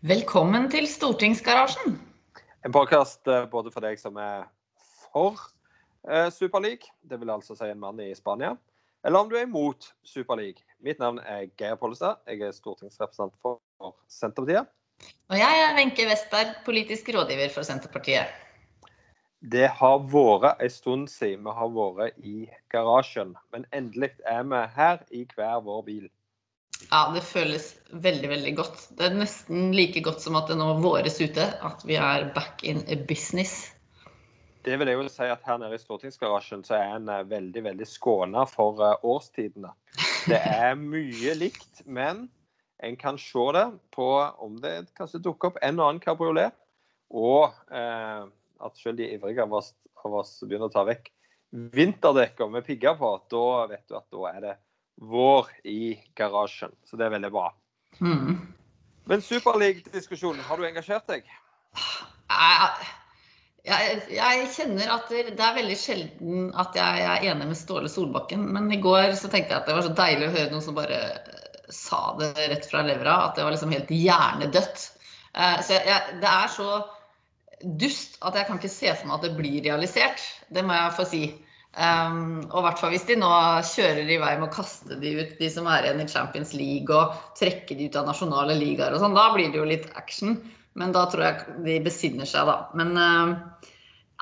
Velkommen til Stortingsgarasjen. En podkast både for deg som er for eh, Superleague, det vil altså si en mann i Spania, eller om du er imot Superleague. Mitt navn er Geir Pollestad. Jeg er stortingsrepresentant for Senterpartiet. Og jeg er Wenche Westberg, politisk rådgiver for Senterpartiet. Det har vært en stund siden vi har vært i garasjen, men endelig er vi her i hver vår bil. Ja, det føles veldig, veldig godt. Det er nesten like godt som at det nå våres ute, at vi er back in business. Det vil jeg jo si at Her nede i stortingsgarasjen så er en eh, veldig veldig skåna for eh, årstidene. Det er mye likt, men en kan se det på om det kanskje dukker opp en og annen kabriolet. Og eh, at selv de ivrige av oss, av oss begynner å ta vekk vinterdekker med pigger på, da vet du at da er det vår i garasjen. Så det er veldig bra. Mm. Men Superleague-diskusjonen, har du engasjert deg? Jeg, jeg, jeg kjenner at det, er veldig sjelden at jeg er enig med Ståle Solbakken. Men i går så tenkte jeg at det var så deilig å høre noen som bare sa det rett fra levra. At det var liksom helt hjernedødt. Så så jeg, det er så dust at jeg kan ikke se for meg at det blir realisert. Det må jeg få si. Um, og i hvert fall hvis de nå kjører i vei med å kaste de ut, de som er igjen i Champions League, og trekke de ut av nasjonale ligaer og sånn, da blir det jo litt action. Men da tror jeg de besinner seg, da. Men uh,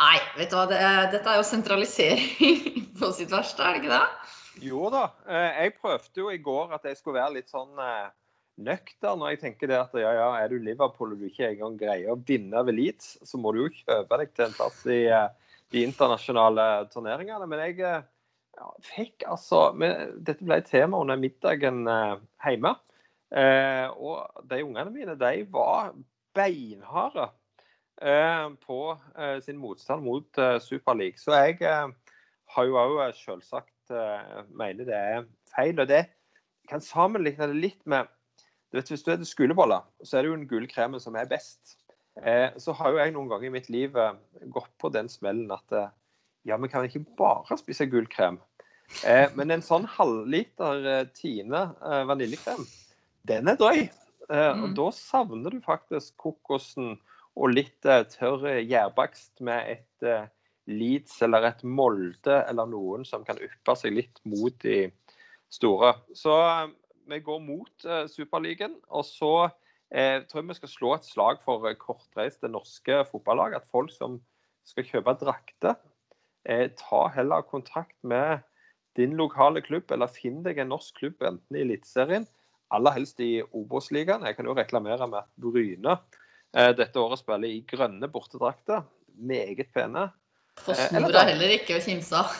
nei, vet du hva. Det dette er jo sentralisering på sitt verste, er det ikke det? Jo da. Eh, jeg prøvde jo i går at jeg skulle være litt sånn nøkter nøktern. Og jeg tenker det at ja, ja, er du Liverpool og du ikke engang greier å vinne over Leeds, så må du jo kjøpe deg til en plass i uh, de internasjonale turneringene. Men jeg ja, fikk altså men Dette ble et tema under middagen eh, hjemme. Eh, og de ungene mine de var beinharde eh, på eh, sin motstand mot eh, Superleague. Så jeg eh, har jo òg selvsagt mener det er feil. Og det kan sammenligne det litt med du vet, Hvis du spiser skoleboller, så er det jo den gule kremen som er best. Eh, så har jo jeg noen ganger i mitt liv eh, gått på den smellen at eh, ja, vi kan ikke bare spise gullkrem. men en sånn halvliter Tine vaniljekrem, den er drøy. og mm. da savner du faktisk kokosen og litt tørr gjærbakst med et Leeds eller et Molde eller noen som kan yppe seg litt mot de store. Så vi går mot Superligaen. Og så jeg tror vi skal slå et slag for eh, kortreiste norske fotballag. At folk som skal kjøpe drakter, eh, ta heller kontakt med din lokale klubb, eller finn deg en norsk klubb, enten i Eliteserien, aller helst i Obos-ligaen. Jeg kan jo reklamere med at Bryne eh, dette året spiller i grønne bortedrakter. Meget pene. Post Nord er heller ikke å kimse av.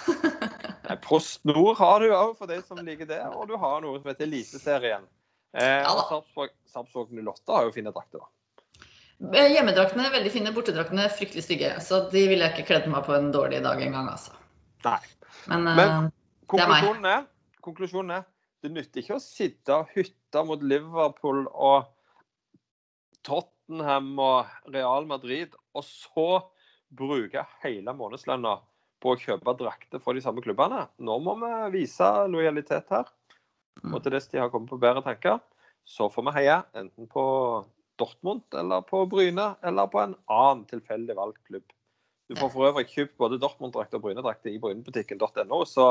Post Nord har du òg, for de som liker det. Og du har noe som heter Eliteserien. Eh, ja, Sarpsborg 08 har jo fine drakter, da. Eh, hjemmedraktene er veldig fine, bortedraktene er fryktelig stygge. Så de ville jeg ikke kledd meg på en dårlig dag engang, altså. Nei. Men, Men uh, konklusjonen, er, konklusjonen er det nytter ikke å sitte og hytte mot Liverpool og Tottenham og Real Madrid, og så bruke hele månedslønna på å kjøpe drakter fra de samme klubbene. Nå må vi vise lojalitet her. Mm. Og til dess de har kommet på bedre tanker, så får vi heie enten på Dortmund eller på Bryne eller på en annen tilfeldig valgt klubb. Du får for øvrig kjøpt både Dortmund-drakt og Bryne-drakt i brynebutikken.no, så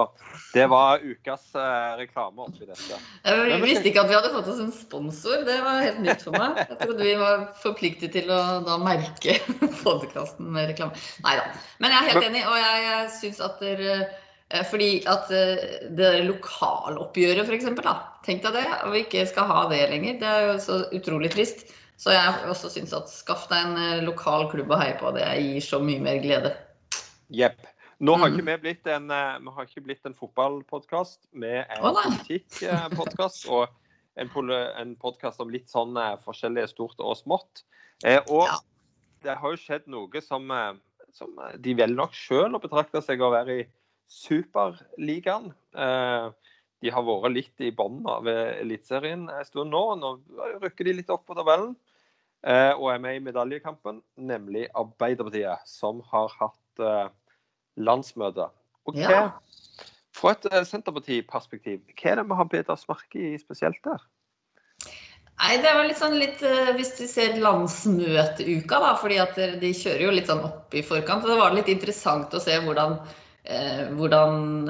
det var ukas eh, reklame oppi dette. Jeg visste ikke at vi hadde fått oss en sponsor, det var helt nytt for meg. Jeg trodde vi var forpliktet til å da merke podkasten med reklame. Nei da. Men jeg er helt enig, og jeg, jeg syns at dere fordi at eh, det lokaloppgjøret, f.eks. Tenk deg det, og vi ikke skal ha det lenger. Det er jo så utrolig trist. Så jeg også syns at skaff deg en eh, lokal klubb å heie på. Det gir så mye mer glede. Jepp. Nå har ikke mm. vi blitt en, vi har ikke blitt en fotballpodkast, vi er en politikkpodkast og en, en podkast om litt sånn forskjellig stort og smått. Og ja. det har jo skjedd noe som, som de vel nok sjøl å betrakte seg å være i Superligaen. Eh, de har vært litt i bånn av Eliteserien en stund nå. Nå rykker de litt opp på tabellen eh, og er med i medaljekampen, nemlig Arbeiderpartiet, som har hatt eh, landsmøte. Og hva, ja. Fra et Senterparti-perspektiv, hva er det vi har bedt oss merke i spesielt der? Nei, det var litt sånn litt Hvis du ser landsmøteuka, da, fordi at de kjører jo litt sånn opp i forkant. Så Det var litt interessant å se hvordan, hvordan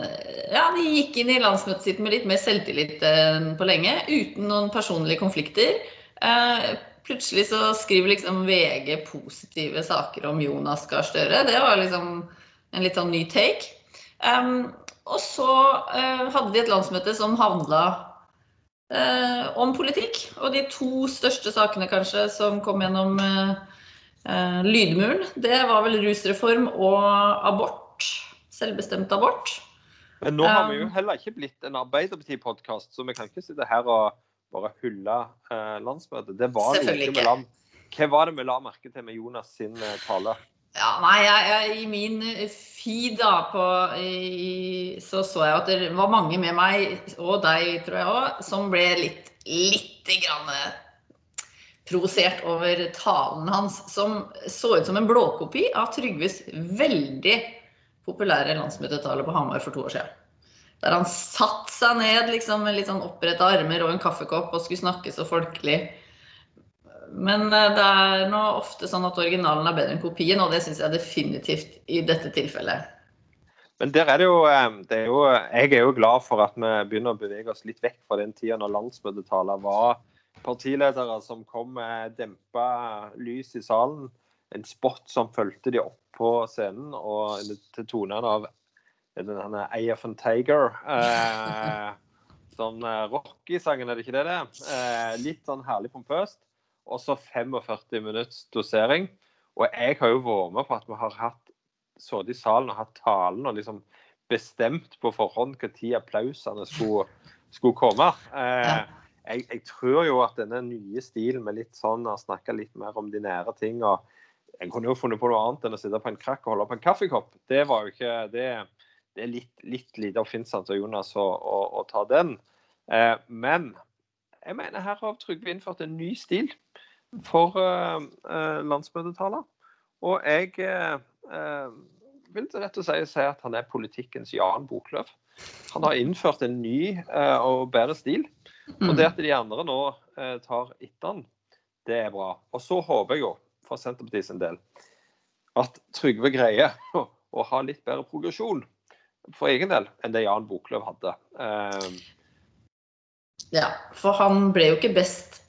ja, de gikk inn i landsmøtet sitt med litt mer selvtillit enn på lenge. Uten noen personlige konflikter. Eh, plutselig så skriver liksom VG positive saker om Jonas Gahr Støre. Det var liksom en litt sånn ny take. Og så hadde de et landsmøte som handla eh, om politikk. Og de to største sakene kanskje som kom gjennom eh, eh, lydmuren, det var vel rusreform og abort. Selvbestemt abort. Men nå har vi jo um, heller ikke blitt en Arbeiderparti-podkast, så vi kan ikke sitte her og bare hylle eh, landsmøtet. Det var noe vi Land. hva var det vi la merke til med Jonas sin eh, tale? Ja, nei, jeg, jeg, I min feed da, på, i, så så jeg at det var mange med meg, og deg tror jeg òg, som ble litt, litt grann provosert over talen hans, som så ut som en blåkopi av Trygves veldig populære landsmøtetale på Hamar for to år siden. Der han satte seg ned liksom, med litt sånn oppretta armer og en kaffekopp og skulle snakke så folkelig. Men eh, det er nå ofte sånn at originalen er bedre enn kopien, og det syns jeg definitivt i dette tilfellet. Men der er det, jo, eh, det er jo, Jeg er jo glad for at vi begynner å bevege oss litt vekk fra den tida når landsmøtetaler var partiledere som kom med dempa lys i salen. En spot som fulgte de opp på scenen, og til tonene av denne AF and Tiger. Eh, sånn eh, Rocky-sangen, er det ikke det? det? Eh, litt sånn herlig pompøst og så 45 minutts dosering. Og jeg har jo vært med på at vi har hatt sittet i salen og hatt talen og liksom bestemt på forhånd når applausene skulle, skulle komme. Eh, jeg, jeg, tror jo at denne nye stilen med litt sånn å snakke litt mer om de nære ting og Jeg kunne jo funnet på noe annet enn å sitte på en krakk og holde på en kaffekopp. Det var jo ikke det, det er litt, litt lite oppfinnsomt av Jonas å, å, å, ta den. Eh, men jeg mener her har Trygve innført en ny stil for eh, landsmøtetaler. Og jeg eh, vil rett og slett si at han er politikkens Jan Boklöv. Han har innført en ny eh, og bedre stil. Og det at de andre nå tar etter han, det er bra. Og så håper jeg jo, for Senterpartiet sin del, at Trygve greier å, ha litt bedre progresjon for egen del enn det Jan Boklöv hadde. Ja, for han ble jo ikke best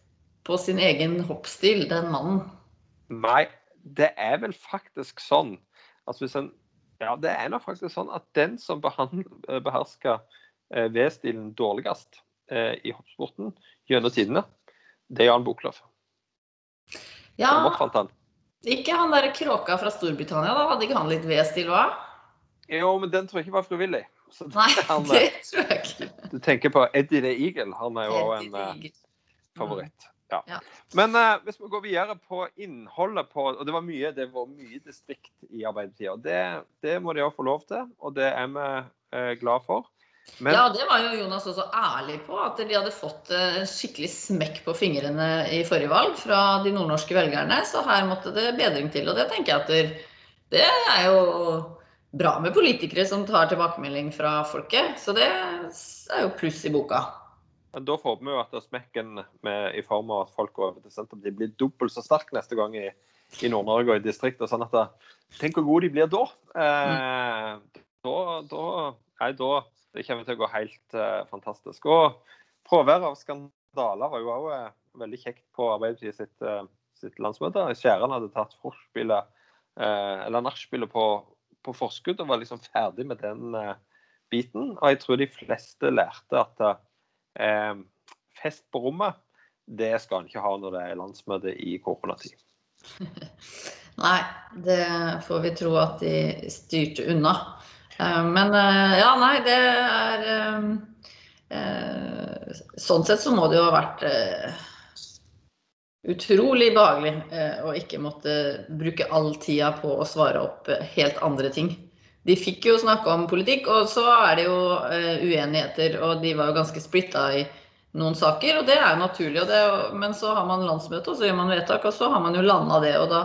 på sin egen hoppstil, den mannen? Nei, det er vel faktisk sånn at hvis en ja, det er nok faktisk sånn at den som eh, behersker eh, V-stilen dårligst eh, i hoppsporten gjennom tidene, det er Jan Boklov. Ja, han. ikke han der kråka fra Storbritannia, da? Hadde ikke han litt V-stil hva? Jo, men den tror jeg ikke var frivillig. Nei, han, det tror jeg ikke. Du tenker på Eddie the Eagle. Han er jo en uh, favoritt. Ja. ja. Men uh, hvis vi går videre på innholdet på Og det var mye, det var mye distrikt i Arbeiderpartiet. og det, det, må de òg få lov til, og det er vi uh, glad for. Men... Ja, det var jo Jonas også ærlig på, at de hadde fått en skikkelig smekk på fingrene i forrige valg fra de nordnorske velgerne. Så her måtte det bedring til. Og det tenker jeg at det, er jo bra med politikere som tar tilbakemelding fra folket. Så det er jo pluss i boka. Men da håper vi jo at smekken med, i form av at folk går over til Senterpartiet blir dobbelt så sterk neste gang i, i Nord-Norge og i distriktet. Sånn at da, Tenk hvor gode de blir da. Eh, da, da, nei, da det kommer til å gå helt eh, fantastisk. Og fraværet av skandaler var jo òg eh, veldig kjekt på Arbeiderpartiet sitt, eh, sitt landsmøte. Skjæran hadde tatt forspillet, eller nachspielet på, på, forskudd og var liksom ferdig med den biten. Og jeg tror de fleste lærte at Eh, fest på rommet, det skal en ikke ha når det er landsmøte i koronatid. Nei, det får vi tro at de styrte unna. Eh, men eh, ja, nei, det er Sånn sett så må det jo ha vært utrolig behagelig å ikke måtte bruke all tida på å svare opp helt andre ting de fikk jo snakke om politikk, og så er det jo uenigheter. Og de var jo ganske splitta i noen saker, og det er jo naturlig. Det, men så har man landsmøte, og så gjør man vedtak, og så har man jo landa det. Og da,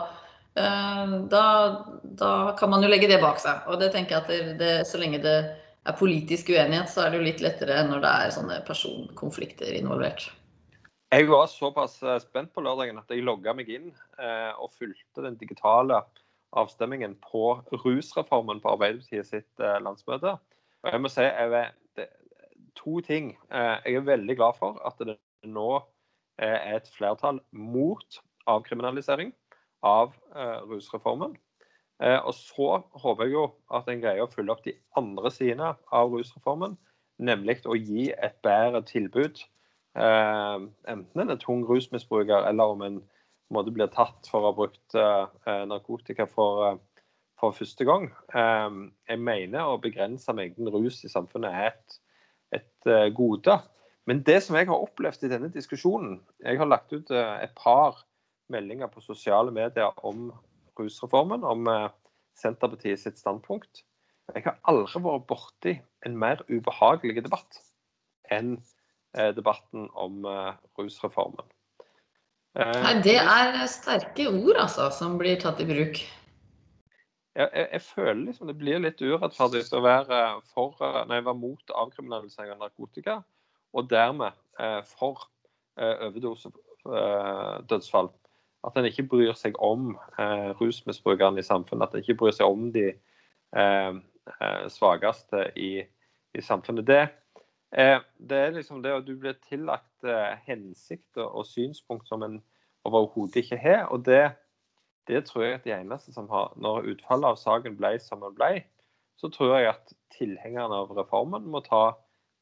da, da, kan man jo legge det bak seg. Og det tenker jeg at det, det, så lenge det er politisk uenighet, så er det jo litt lettere når det er sånne personkonflikter involvert. Jeg var såpass eh, spent på lørdagen at jeg logga meg inn eh, og fulgte den digitale avstemmingen på rusreformen på Arbeiderpartiet sitt eh, landsmøte. Og jeg må si, jeg, det, To ting. Eh, jeg er veldig glad for at det nå eh, er et flertall mot avkriminalisering av eh, rusreformen. Og så håper jeg jo at en greier å følge opp de andre sidene av rusreformen, nemlig å gi et bedre tilbud Eh, enten en er tung rusmisbruker, eller om en måte blir tatt for å ha brukt eh, narkotika for, eh, for første gang. jeg mener å begrense mengden rus i samfunnet er et, et gode. Men det som jeg har opplevd i denne diskusjonen Jeg har lagt ut et par meldinger på sosiale medier om rusreformen, om Senterpartiet sitt standpunkt. Jeg har aldri vært borti en mer ubehagelig debatt enn Eh, debatten om eh, rusreformen. Eh, Nei, det er sterke ord altså, som blir tatt i bruk. Jeg, jeg, jeg føler liksom det blir litt urettferdig å være, for, nei, være mot avkriminalisering av narkotika, og dermed for overdosedødsfall. At en ikke bryr seg om eh, rusmisbrukerne i samfunnet. At en ikke bryr seg om de eh, svakeste i, i samfunnet. Det, Eh, det er liksom det at du blir tillagt eh, hensikter og synspunkt som en overhodet ikke har. Og det, det, tror jeg at de eneste som har Når utfallet av saken ble som den ble, så tror jeg at tilhengerne av reformen må ta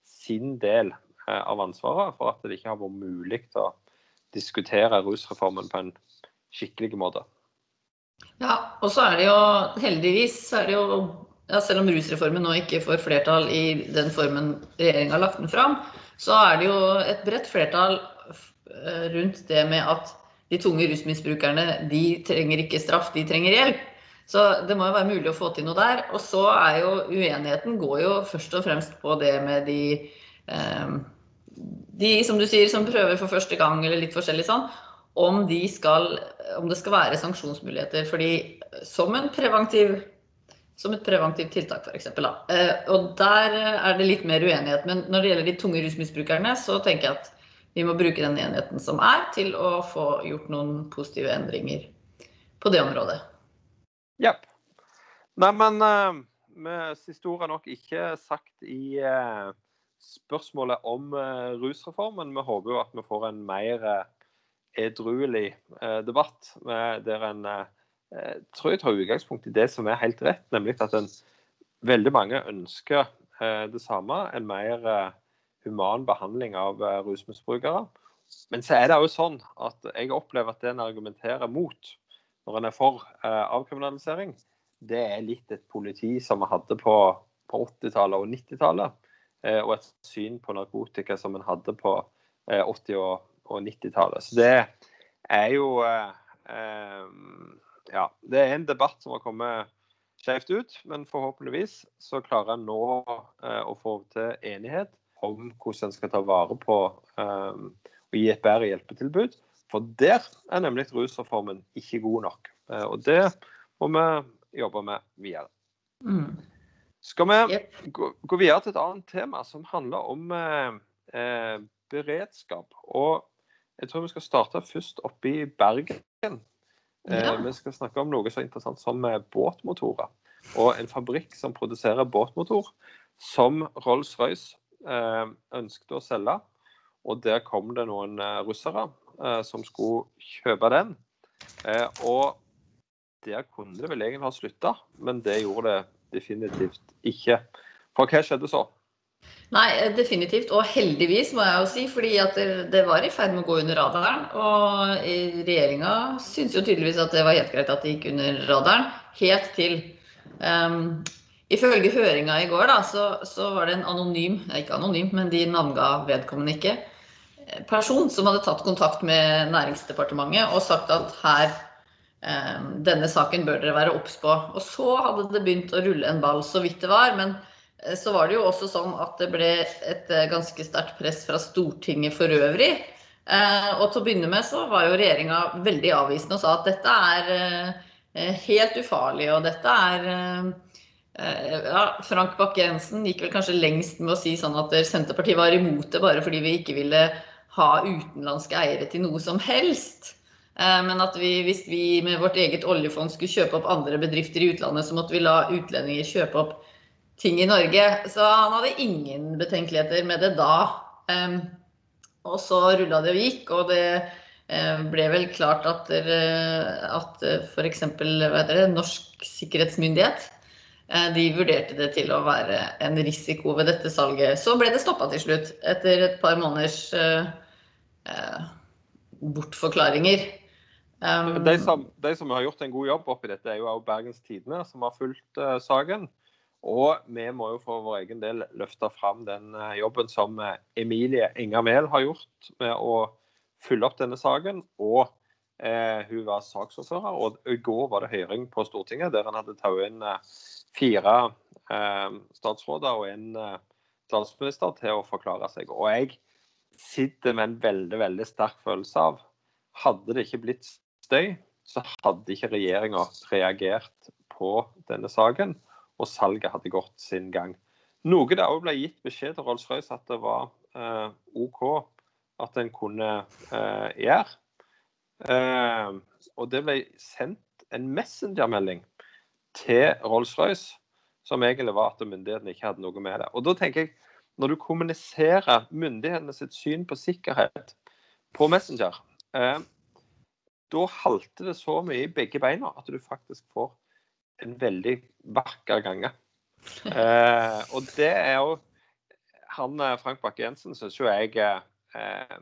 sin del eh, av ansvaret for at det ikke har vært mulig å diskutere rusreformen på en skikkelig måte. Ja, og så er det jo heldigvis så er det jo ja, selv om rusreformen nå ikke får flertall i den formen regjeringa har lagt den fram, så er det jo et bredt flertall eh, rundt det med at de tunge rusmisbrukerne de trenger ikke straff, de trenger hjelp. Så det må jo være mulig å få til noe der. Og så er jo uenigheten går jo først og fremst på det med de eh, de som du sier, som prøver for første gang eller litt forskjellig sånn, om, de skal, om det skal være sanksjonsmuligheter. Fordi som en preventiv som et preventivt tiltak, f.eks. Eh, og der er det litt mer uenighet. Men når det gjelder de tunge rusmisbrukerne, så tenker jeg at vi må bruke den enigheten som er, til å få gjort noen positive endringer på det området. Ja. Nei, men uh, siste ord er nok ikke sagt i uh, spørsmålet om uh, rusreformen. Vi håper jo at vi får en mer edruelig debatt der en eh, tror jeg tar utgangspunkt i det som er helt rett, nemlig at en, veldig mange ønsker eh, det samme. En mer eh, human behandling av rusmisbrukere. Men så er det jo sånn at jeg opplever at det en argumenterer mot når en er for avkriminalisering, det er litt et politi som vi hadde på, på 80-tallet og 90-tallet. Og et syn på narkotika som en hadde på 80- og, og 90-tallet. Så det er jo eh, ja, det er en debatt som har kommet skjevt ut, men forhåpentligvis så klarer en nå eh, å få til enighet om hvordan en skal ta vare på eh, og gi et bedre hjelpetilbud. For der er nemlig rusreformen ikke god nok. Eh, og det må vi jobbe med videre. Mm. Skal vi gå, gå, videre til et annet tema som handler om eh, eh, beredskap. Og jeg tror vi skal starte først oppe i Bergen. Ja. Eh, vi skal snakke om noe så interessant som eh, båtmotorer. Og en fabrikk som produserer båtmotor, som Rolls-Royce eh, ønsket å selge. Og der kom det noen russere som skulle kjøpe den. Og der kunne det vel egentlig ha slutta, men det gjorde det definitivt ikke. For hva skjedde så? Nei, eh, definitivt. Og heldigvis, må jeg jo si. fordi at det, var i ferd med å gå under radaren. Og regjeringa syntes jo tydeligvis at det var helt greit at det gikk under radaren. Helt til um, Ifølge høringa i går, da, så, så, var det en anonym, ikke anonym, men de navnga vedkommende ikke, person som hadde tatt kontakt med Næringsdepartementet og sagt at her um, denne saken bør dere være obs på. Og så hadde det begynt å rulle en ball, så vidt det var. men Eh, så var det jo også sånn at det ble et eh, ganske sterkt press fra Stortinget for øvrig. Eh, og til å begynne med så var jo regjeringa veldig avvisende og sa at dette er helt ufarlig, og dette er ja, Frank Bakke-Jensen gikk vel kanskje lengst med å si sånn at Senterpartiet var imot det bare fordi vi ikke ville ha utenlandske eiere til noe som helst. Eh, men at vi, hvis vi med vårt eget oljefond skulle kjøpe opp andre bedrifter i utlandet, så måtte vi la utlendinger kjøpe opp ting i Norge. Så han hadde ingen betenkeligheter med det da. Og så rulla det og gikk, og det eh, ble vel klart at, at f.eks. Norsk sikkerhetsmyndighet de vurderte det til å være en risiko ved dette salget. Så ble det stoppa til slutt, etter et par måneders bortforklaringer. Um, de, som, de, som, har gjort en god jobb oppi dette, er jo også Bergens Tidende, som har fulgt uh, saken. Og vi må jo for vår egen del løfte fram den uh, jobben som uh, Emilie Enger Mehl har gjort med å følge opp denne saken. Og hun var saksordfører, og i går var det høring på Stortinget der han hadde tatt inn fire statsråder og en statsminister til å forklare seg. Og jeg sitter med en veldig, veldig sterk følelse av hadde det ikke blitt støy, så hadde ikke regjeringa reagert på denne saken, og salget hadde gått sin gang. Noe det òg ble gitt beskjed til Rolls-Royce at det var eh, OK at en kunne eh, gjøre. Eh, og det ble sendt en messengermelding til Rolls-Royce som egentlig var at myndighetene ikke hadde noe med det. Og da tenker jeg, Når du kommuniserer myndighetene sitt syn på sikkerhet på Messenger, eh, da halter det så mye i begge beina at du faktisk får en veldig vakker gange. Eh, og det er jo Han eh, Frank Bakke-Jensen syns jo jeg eh,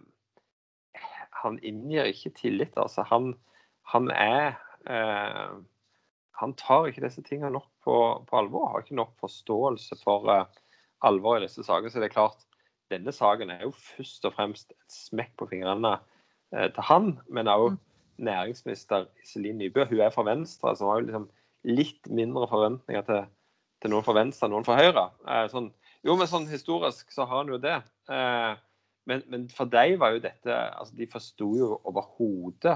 Han inngir ikke tillit, altså. Han, han er eh, Han tar ikke disse tingene nok på, på alvor. Har ikke nok forståelse for uh, alvor i disse sakene. Så det er klart, denne saken er jo først og fremst et smekk på fingrene til han, men òg næringsminister Iselin Nybø. Hun er fra Venstre, så hun har jo liksom litt mindre forventninger til, til noen fra Venstre noen fra Høyre. Eh, sånn, jo, men sånn historisk så har han jo det. Eh, men, men, for dem var jo dette altså De forsto jo overhodet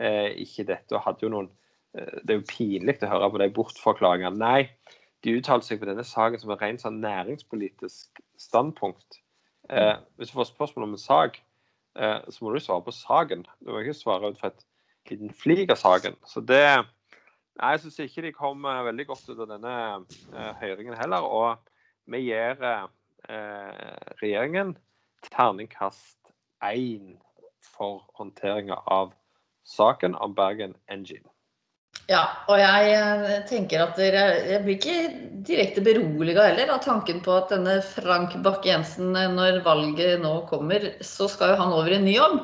eh, ikke dette og hadde jo noen eh, Det er jo pinlig å høre på de bortforklaringene. Nei, de uttalte seg på denne saken som et rent sånn næringspolitisk standpunkt. Eh, hvis du får spørsmål om en sak, eh, så må du svare på saken. Du må ikke svare ut fra et liten flik av saken. Så det Nei, jeg syns ikke de kom uh, veldig godt ut av denne uh, høringen heller. Og vi gir uh, regjeringen terningkast én for håndteringa av saken om Bergen Engine. Ja, og jeg tenker at dere, jeg blir ikke direkte beroliga heller av tanken på at denne Frank Bakke-Jensen, når valget nå kommer, så skal jo han over i en ny jobb.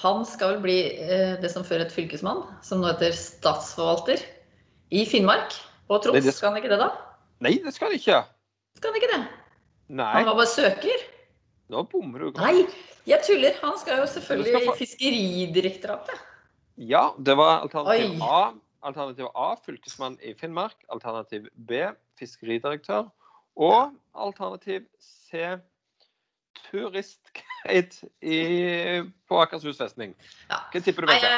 Han skal vel bli eh, det som før het fylkesmann, som nå heter statsforvalter i Finnmark. Og Troms, det... skal han ikke det, da? Nei, det skal han ikke. Skal han ikke det? Nei. Han var bare søker. Nå bommer du godt. Nei, jeg tuller. Han skal jo selvfølgelig i Fiskeridirektoratet. Ja, det var alternativ Oi. A. Alternativ A fylkesmann i Finnmark. Alternativ B fiskeridirektør. Og alternativ C turistguide på Akershus festning. Ja. Hva tipper du? Nei, jeg,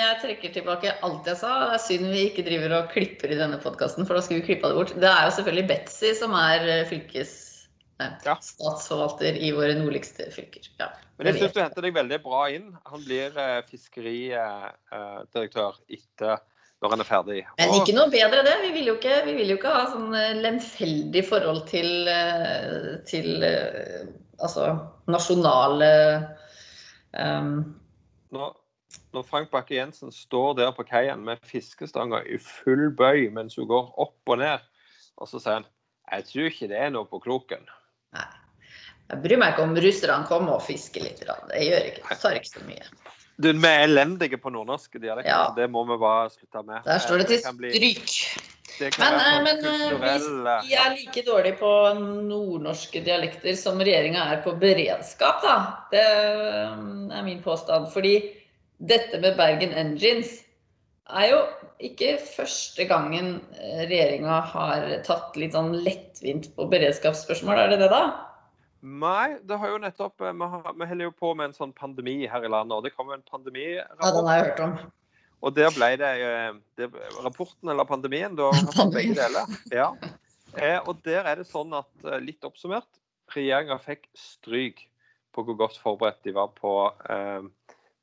jeg, trekker tilbake alt jeg sa. Det er synd vi ikke driver og klipper i denne podkasten, for da skulle vi klippa det bort. Det er jo selvfølgelig Betzy som er eh, fylkes... Nei, ja. statsforvalter i våre nordligste fylker. Ja, Men jeg syns du henter deg veldig bra inn. Han blir eh, fiskeridirektør etter når han er ferdig. Men ikke noe bedre det. Vi vil jo ikke, vil jo ikke ha sånn eh, lemfeldig forhold til, til altså nasjonale um... når, når, Frank Bakke-Jensen står der på kaien med fiskestanga i full bøy mens hun går opp og ned, og så sier han jeg tror ikke det er noe på kroken. Nei. Jeg bryr meg ikke om russerne kommer og fisker litt. Det gjør ikke, det tar ikke så mye. Du, Vi er elendige på nordnorske dialekter. Ja. Det må vi bare slutte med. Der står det til stryk. Men, eh, men eh, vi er like dårlige på nordnorske dialekter som regjeringa er på beredskap, da. Det eh, er min påstand. Fordi dette med Bergen Engines er jo ikke første gangen regjeringa har tatt litt sånn lettvint på beredskapsspørsmål, er det det, da? Nei, det har jo nettopp Vi, holder jo på med en sånn pandemi her i landet, og det kom jo en pandemi. Ja, den har jeg hørt om. Og der ble det, eh, det rapporten eller pandemien, da begge deler. Ja. Eh, og der er det sånn at, eh, litt oppsummert, regjeringa fikk stryk på hvor godt forberedt de var på eh,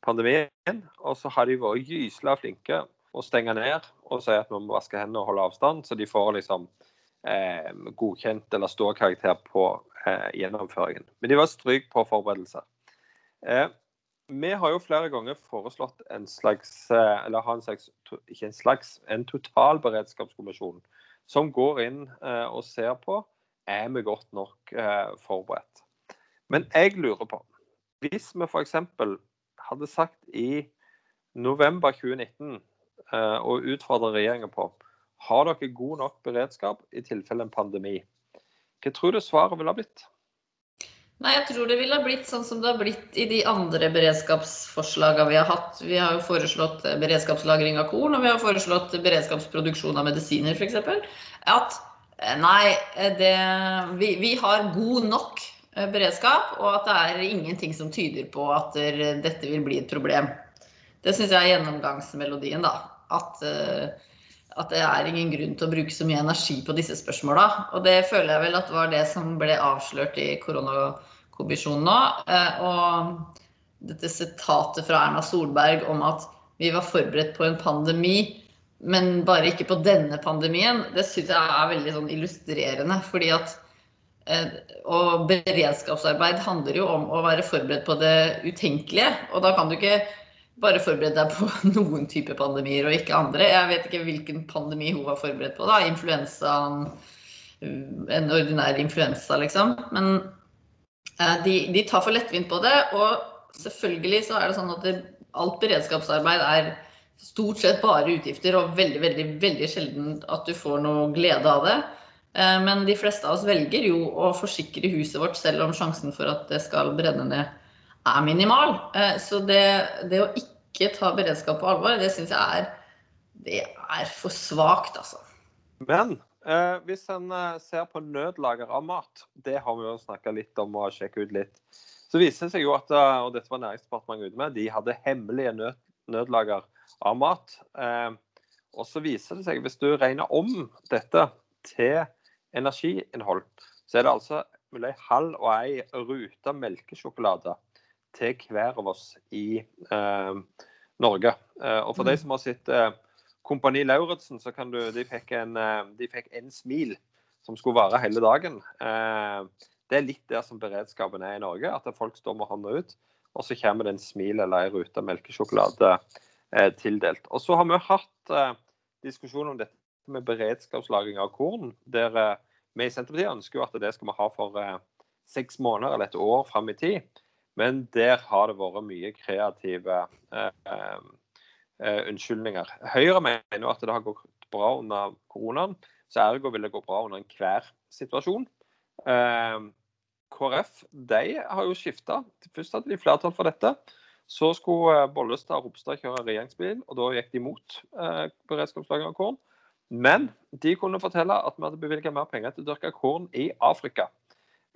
pandemien. Og så har de vært gysla flinke å stenge ned og si at vi må vaske hendene og holde avstand, så de får liksom eh, godkjent eller ståkarakter på eh, gjennomføringen. Men de var stryk på forberedelser. Eh, vi har jo flere ganger foreslått en slags, eh, eller ha en slags, ikke en slags, en totalberedskapskommisjon som går inn eh, og ser på er vi godt nok eh, forberedt. Men jeg lurer på, hvis vi f.eks. hadde sagt i november 2019 og utfordra regjeringa på har dere god nok beredskap i tilfelle en pandemi, hva tror du svaret ville ha blitt? Nei, jeg tror det ville ha blitt sånn som det har blitt i de andre beredskapsforslagene vi har hatt. Vi har jo foreslått eh, beredskapslagring av korn, og vi har foreslått beredskapsproduksjon av medisiner f.eks. At eh, nei, eh, det, vi, vi, har god nok beredskap, og at det er ingenting som tyder på at dette vil bli et problem. Det syns jeg er gjennomgangsmelodien, da. At, at det er ingen grunn til å bruke så mye energi på disse spørsmåla. Og det føler jeg vel at var det som ble avslørt i korona kommisjonen nå. Eh, og dette sitatet fra Erna Solberg om at vi var forberedt på en pandemi, men bare ikke på denne pandemien, det syns jeg er veldig sånn illustrerende. fordi at eh, og beredskapsarbeid handler jo om å være forberedt på det utenkelige. Og da kan du ikke bare forberede deg på noen type pandemier og ikke andre. Jeg vet ikke hvilken pandemi hun var forberedt på. da, Influensaen, en ordinær influensa, liksom. Men Eh, de, de, tar for lettvint på det. Og selvfølgelig så er det sånn at det, alt beredskapsarbeid er stort sett bare utgifter, og veldig, veldig, veldig sjelden at du får noe glede av det. Eh, men de fleste av oss velger jo å forsikre huset vårt selv om sjansen for at det skal brenne ned er minimal. Eh, så det, det å ikke ta beredskap på alvor, det syns jeg er, det er for svakt, altså. Men Eh, hvis en eh, ser på nødlager av mat, det har vi jo snakka litt om og sjekka ut litt. Så viser det seg jo at, eh, og dette var Næringsdepartementet ute med, de hadde hemmelige nød, nødlager av mat. Eh, og så viser det seg, hvis du regner om dette til energiinnhold, så er det altså mulig halv og ei rute melkesjokolade til hver av oss i eh, Norge. Eh, og for de mm. som har sett Kompani Lauritzen så kan du, de fikk, en, eh, de fikk en smil som skulle vare hele dagen. Eh, det er litt der som beredskapen er i Norge. At folk står med hånda ut, og så kommer det en smil eller ei rute melkesjokolade eh, tildelt. Og så har vi hatt diskusjon om dette med beredskapslagring av korn. der vi i Senterpartiet ønsker jo at det skal vi ha for seks måneder eller et år fram i tid. Men der har det vært mye kreative eh, unnskyldninger. Høyre mener at det har gått bra under koronaen, så ergo vil det gå bra under enhver situasjon. Eh, KrF de har jo skifta. Først hadde de flertall for dette. Så skulle eh, Bollestad og Ropstad kjøre regjeringsbil, og da gikk de mot eh, beredskapslagring av korn. Men de kunne fortelle at vi hadde bevilga mer penger til å dyrke korn i Afrika.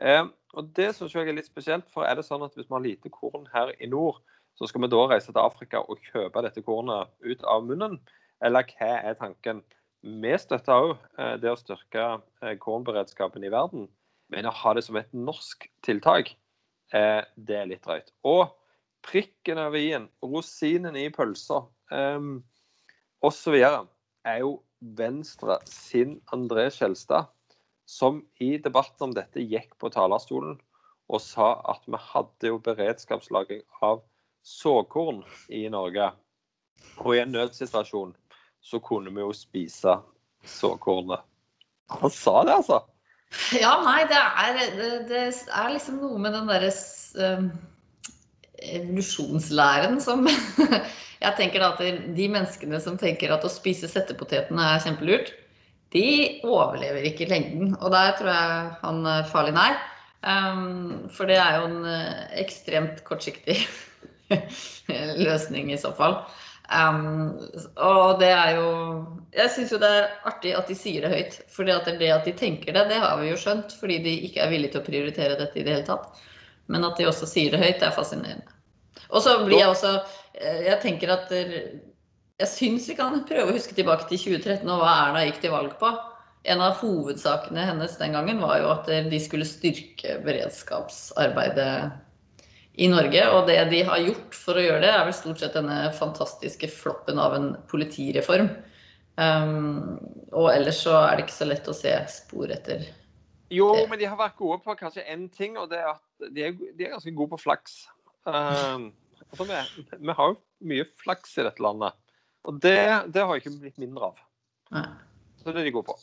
Eh, og Det synes jeg er litt spesielt, for er det sånn at hvis vi har lite korn her i nord, så skal vi da reise til Afrika og kjøpe dette kornet ut av munnen? Eller hva er tanken? Vi støtter òg eh, det å styrke eh, kornberedskapen i verden, men å ha det som et norsk tiltak, eh, det er litt drøyt. Og prikken over i-en, rosinen i pølsa um, osv. er jo Venstre sin André Skjelstad, som i debatten om dette gikk på talerstolen og sa at vi hadde jo beredskapslagring av såkorn i Norge. Og i en nødsituasjon så kunne vi jo spise såkornet. Han sa det, altså. Ja, nei, det er, det, det er liksom noe med den derre uh, evolusjonslæren som Jeg tenker da at de menneskene som tenker at å spise settepotetene er kjempelurt, de overlever ikke lengden. Og der tror jeg han er farlig nær. Um, for det er jo en uh, ekstremt kortsiktig løsning i så fall. Um, og det er jo Jeg syns jo det er artig at de sier det høyt. For det at de tenker det, det har vi jo skjønt. Fordi de ikke er villige til å prioritere dette i det hele tatt. Men at de også sier det høyt, det er fascinerende. Og så blir jeg også eh, Jeg tenker at Jeg syns vi kan prøve å huske tilbake til 2013 og hva Erna gikk til valg på. En av hovedsakene hennes den gangen var jo at de skulle styrke beredskapsarbeidet i Norge. Og det de har gjort for å gjøre det, er vel stort sett denne fantastiske floppen av en politireform. Um, og ellers så er det ikke så lett å se spor etter Jo, men de har vært gode på kanskje én ting, og det er at de er, de er ganske gode på flaks. Um, altså vi, vi, har jo mye flaks i dette landet, og det, det har ikke blitt mindre av. Nei. Så det er de gode på.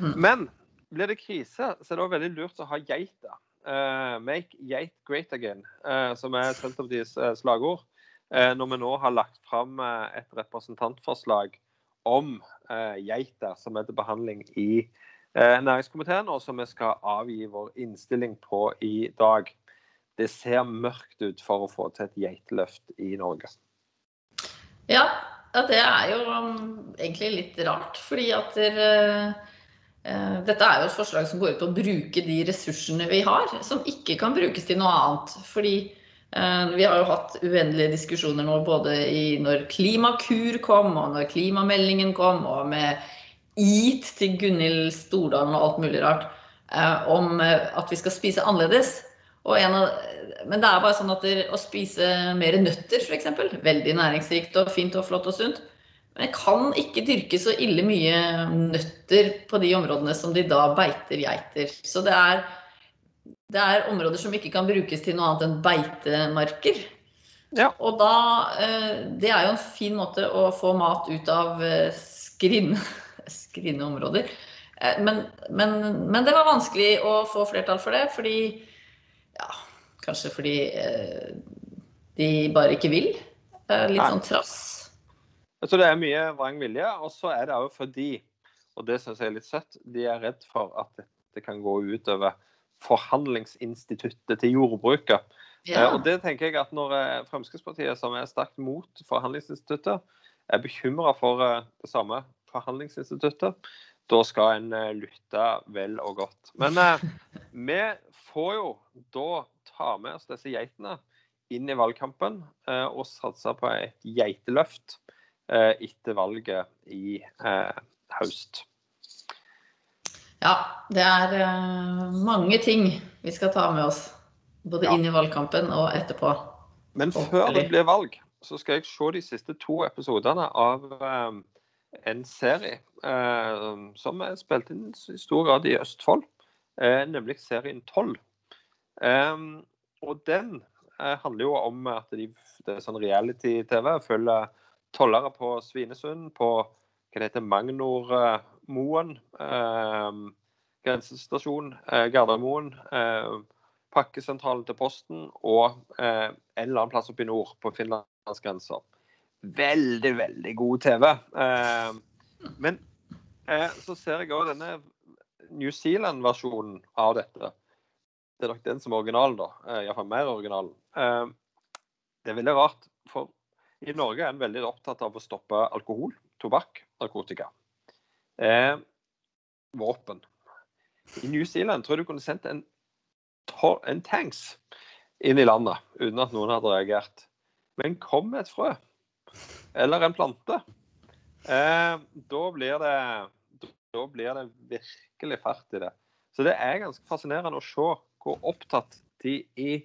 Mm. Men blir det krise, så er det også veldig lurt å ha geiter. Uh, make Yate great again, uh, som er Senterpartiets uh, slagord. når vi nå har lagt fram et representantforslag om geiter som er til behandling i næringskomiteen, og som vi skal avgi vår innstilling på i dag. Det ser mørkt ut for å få til et geiteløft i Norge. Ja, det er jo um, egentlig litt rart, fordi at dere Eh, dette er jo et forslag som går ut på å bruke de ressursene vi har, som ikke kan brukes til noe annet. Fordi eh, vi har jo hatt uendelige diskusjoner nå både i når Klimakur kom, og når klimameldingen kom, og med EAT til Gunhild Stordalen og alt mulig rart, eh, om at vi skal spise annerledes. Av, men det er bare sånn at å spise mer nøtter, f.eks., veldig næringsrikt og fint og flott og sunt, men jeg kan ikke dyrke så ille mye nøtter på de områdene som de da beiter geiter. Så det er, det er områder som ikke kan brukes til noe annet enn beitemarker. Ja. Og da eh, Det er jo en fin måte å få mat ut av eh, skrinne, skrinne områder. Eh, men, men, men, det var vanskelig å få flertall for det, fordi Ja, kanskje fordi de bare ikke vil. Litt sånn trass. Så det er mye vrang vilje. Og så er det òg fordi, og det syns jeg er litt søtt, de er redd for at dette kan gå utover forhandlingsinstituttet til jordbruket. Ja. Og det tenker jeg at når eh, Fremskrittspartiet, som er sterkt mot forhandlingsinstituttet, er bekymra for eh, det samme forhandlingsinstituttet, da skal en eh, lytte vel og godt. Men eh, vi får jo da ta med oss disse geitene inn i valgkampen eh, og satse på et geiteløft. Eh, etter valget i eh, høst. Ja, det er uh, mange ting vi skal ta med oss. Både ja. inn i valgkampen og etterpå. Men før det blir valg, så skal jeg se de siste to episodene av en serie som er spilt inn i stor grad i Østfold, nemlig serien 12. Um, og den handler jo om at de, det er sånn reality-TV. følger tollere på Svinesund, på hva det heter, Magnormoen, eh, grensestasjon, eh, Gardermoen, eh, pakkesentralen til Posten og eh, en eller annen plass oppe i nord, på finlandsgrensa. Veldig, veldig god TV. Eh, men eh, så ser jeg òg denne New Zealand-versjonen av dette. Det er nok den som er originalen, da. Iallfall mer originalen. Det er veldig rart, for i Norge er en veldig opptatt av å stoppe alkohol, tobakk, narkotika. Eh, våpen. I New Zealand tror jeg du kunne sendt en, en tanks inn i landet uten at noen hadde reagert. Men kom med et frø eller en plante. Eh, da, blir det, da blir det virkelig fart i det. Så det er ganske fascinerende å se hvor opptatt de i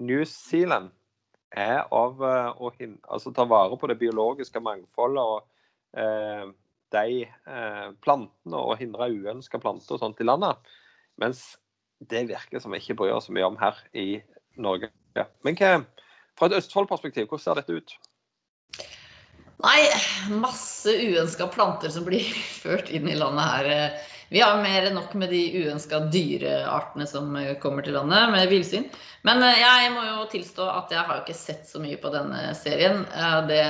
New Zealand er av eh, å altså, ta vare på det biologiske mangfoldet og eh, de eh, plantene og hindre uønska planter og sånt i landet. Mens det virker som vi ikke bryr oss så mye om her i Norge. Men hva, fra et Østfold-perspektiv, hvordan ser dette ut? Nei, masse uønska planter som blir ført inn i landet her. Vi har mer enn nok med de uønska dyreartene som kommer til landet, med villsvin. Men eh, jeg må jo tilstå at jeg har ikke sett så mye på denne serien. Eh, det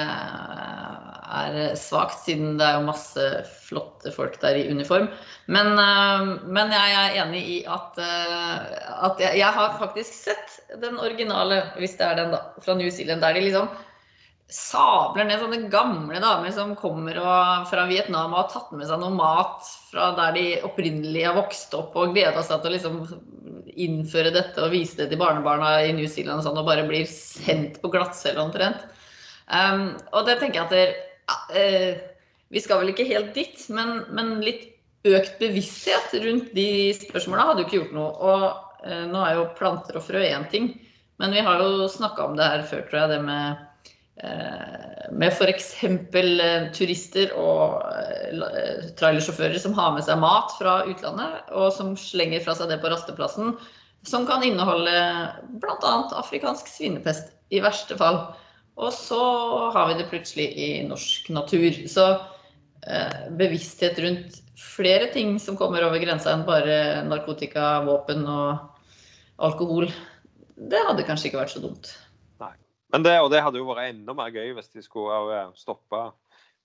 er svakt, siden det er jo masse flotte folk der i uniform. Men, eh, men jeg er enig i at, at jeg, jeg har faktisk sett den originale, hvis det er den, da, fra New Zealand, der de liksom sabler ned sånne gamle damer som kommer fra Vietnam og har tatt med seg noe mat fra der de opprinnelig har vokst opp og gleda seg til å liksom innføre dette og vise det til barnebarna i New Zealand og sånn, og bare blir sendt på glattcelle omtrent. Um, og det tenker jeg at det, uh, Vi skal vel ikke helt dit, men, men, litt økt bevissthet rundt de spørsmåla hadde jo ikke gjort noe. Og uh, nå er jo planter og frø én ting. Men vi har jo snakka om det her før, tror jeg, det med Eh, med f.eks. Eh, turister og eh, trailersjåfører som har med seg mat fra utlandet, og som slenger fra seg det på rasteplassen, som kan inneholde bl.a. afrikansk svinepest, i verste fall. Og så har vi det plutselig i norsk natur. Så bevissthet rundt flere ting som kommer over grensa enn bare narkotika, våpen og alkohol, det hadde kanskje ikke vært så dumt. Men det, og det hadde jo vært enda mer gøy hvis de skulle stoppe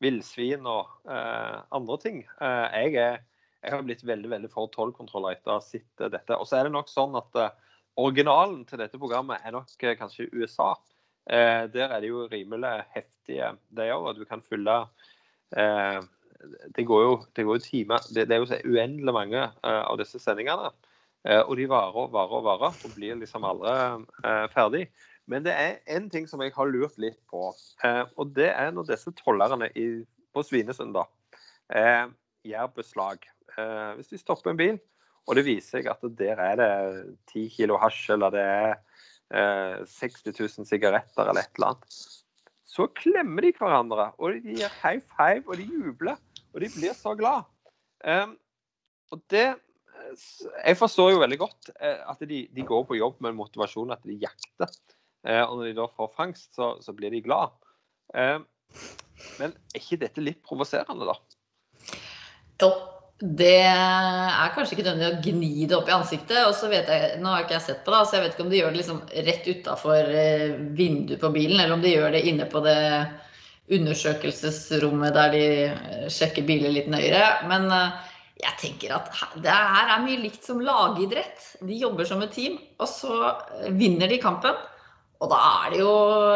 villsvin og eh, andre ting. Eh, jeg, er, jeg, har blitt veldig veldig for tollkontroller etter å ha sett dette. Og så er det nok sånn at eh, originalen til dette programmet er nok eh, kanskje USA. Eh, der er det jo rimelig heftige, det òg. Du kan fylle eh, det går jo, jo timer. Det, det, er jo uendelig mange av disse sendingene. og de varer og varer og varer og blir liksom aldri ferdig. Men det er en ting som jeg har lurt litt på. Eh, og det er når disse tollerne på Svinesund da, eh, gjør beslag. Eh, hvis de stopper en bil, og det viser seg at der er det 10 kilo hasj, eller det er 60 000 sigaretter eller et eller annet, så klemmer de hverandre. Og de gir high five, og de jubler. Og de blir så glad. og det Jeg forstår jo veldig godt at de, de går på jobb med motivasjon, at de jakter. Eh, og når de da får fangst, så, så blir de glad. Eh, men er ikke dette litt provoserende, da? Jo, det er kanskje ikke nødvendig å gni det opp i ansiktet. og så vet jeg, Nå har ikke jeg sett på det, så jeg vet ikke om de gjør det liksom rett utafor eh, vinduet på bilen, eller om de gjør det inne på det undersøkelsesrommet der de sjekker biler litt nøyere. Men jeg tenker at det her er mye likt som lagidrett. De jobber som et team, og så vinner de kampen. Og da er det jo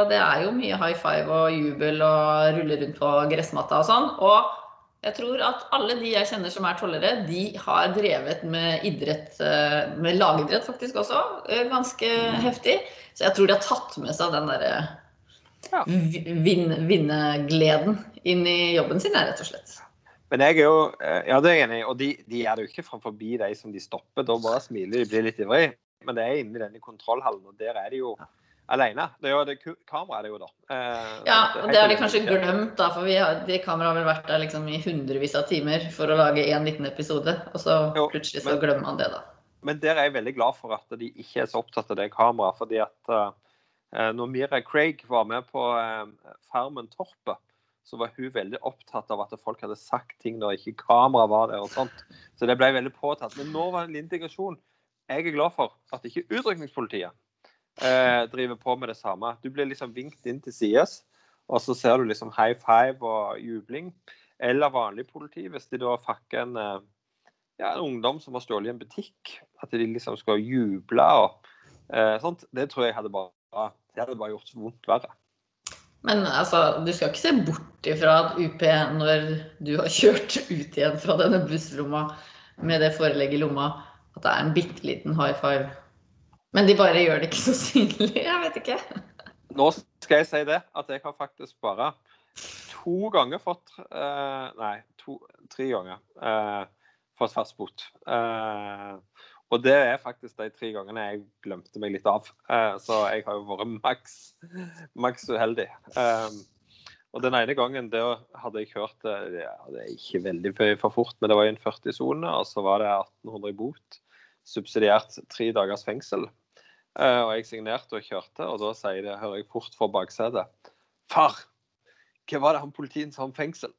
Det er jo mye high five og jubel og rulle rundt på gressmatta og sånn. Og jeg tror at alle de jeg kjenner som er tollere, de har drevet med idrett, eh, med lagidrett faktisk også, eh, ganske heftig. Så jeg tror de har tatt med seg den derre ja. vin, vinnegleden inn i jobben sin, rett og slett. Men jeg er jo eh, ja, det er enig, og de, de er det jo ikke framfor de som de stopper. Da bare smiler de, blir litt ivrig. Men det er inni denne kontrollhallen, og der er det jo alene. Det er jo det kameraet, det jo, da. Eh, ja, og det har de kanskje glemt, da. For vi har, de kameraene har vel vært der liksom i hundrevis av timer for å lage én liten episode. Og så jo, plutselig så men, glemmer man det, da. Men der er jeg veldig glad for at de ikke er så opptatt av det kameraet. fordi at eh, når Mira Craig var med på eh, Farmen Torpet, så var hun veldig opptatt av at folk hadde sagt ting når ikke kamera var der. og sånt. Så det ble veldig påtatt. Men nå var det en integrasjon. Jeg er glad for at ikke utrykningspolitiet eh, driver på med det samme. Du blir liksom vinkt inn til sides, og så ser du liksom high five og jubling. Eller vanlig politi, hvis de da fakker en, eh, ja, en ungdom som har stjålet i en butikk. At de liksom skal juble og eh, sånt. Det tror jeg hadde bare, det hadde bare gjort så vondt verre. Men altså, du skal ikke se bort ifra at UP, når du har kjørt ut igjen fra denne busslomma med det forelegget i lomma, at det er en bitte liten high five men de bare gjør det ikke så synlig. Jeg vet ikke. Nå skal jeg si det, at jeg har faktisk bare to ganger fått uh, Nei, to, tre ganger uh, fått fast bot. Uh, og det er faktisk de tre gangene jeg glemte meg litt av. så jeg har jo vært maks, maks uheldig. og den ene gangen det hadde jeg kjørt ja, det er ikke veldig for fort, men det var i en 40-sone, og så var det 1800 i bot. Subsidiert tre dagers fengsel. Eh, og jeg signerte og kjørte, og da sier det, hører jeg fort fra baksetet Far! Hva var det han politien sa om fengsel?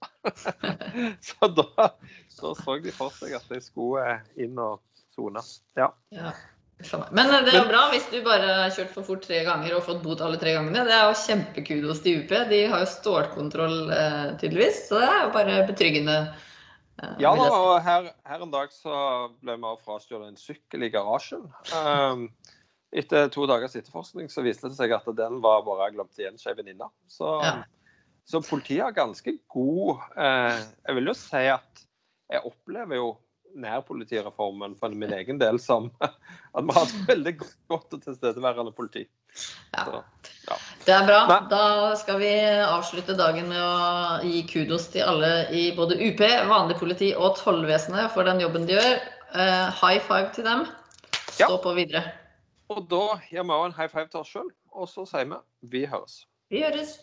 så da, da, så de for seg at jeg skulle eh, inn og sone. Ja. ja. Men eh, det er jo bra hvis du bare har kjørt for fort tre ganger og fått bot alle tre gangene. Det er jo kjempekudos til UP. De har jo stålkontroll tydeligvis, så det er jo bare betryggende. Ja og her, her, en dag så ble vi frastjålet en sykkel i garasjen. Um, etter to dagers etterforskning så viste det seg at den var bare glemt igjen ei venninne. Så, ja. så, politiet har ganske god eh, Jeg vil jo si at jeg opplever jo nærpolitireformen for min egen del som at vi har et veldig godt og tilstedeværende politi. Ja. Så, ja. Det er bra. Nei. Da skal vi avslutte dagen med å gi kudos til alle i både UP, vanlig politi og tollvesenet for den jobben de gjør. Uh, high five til dem. Stå på videre. Og da gir vi òg en high five til oss sjøl, og så sier vi vi høres. Vi høres.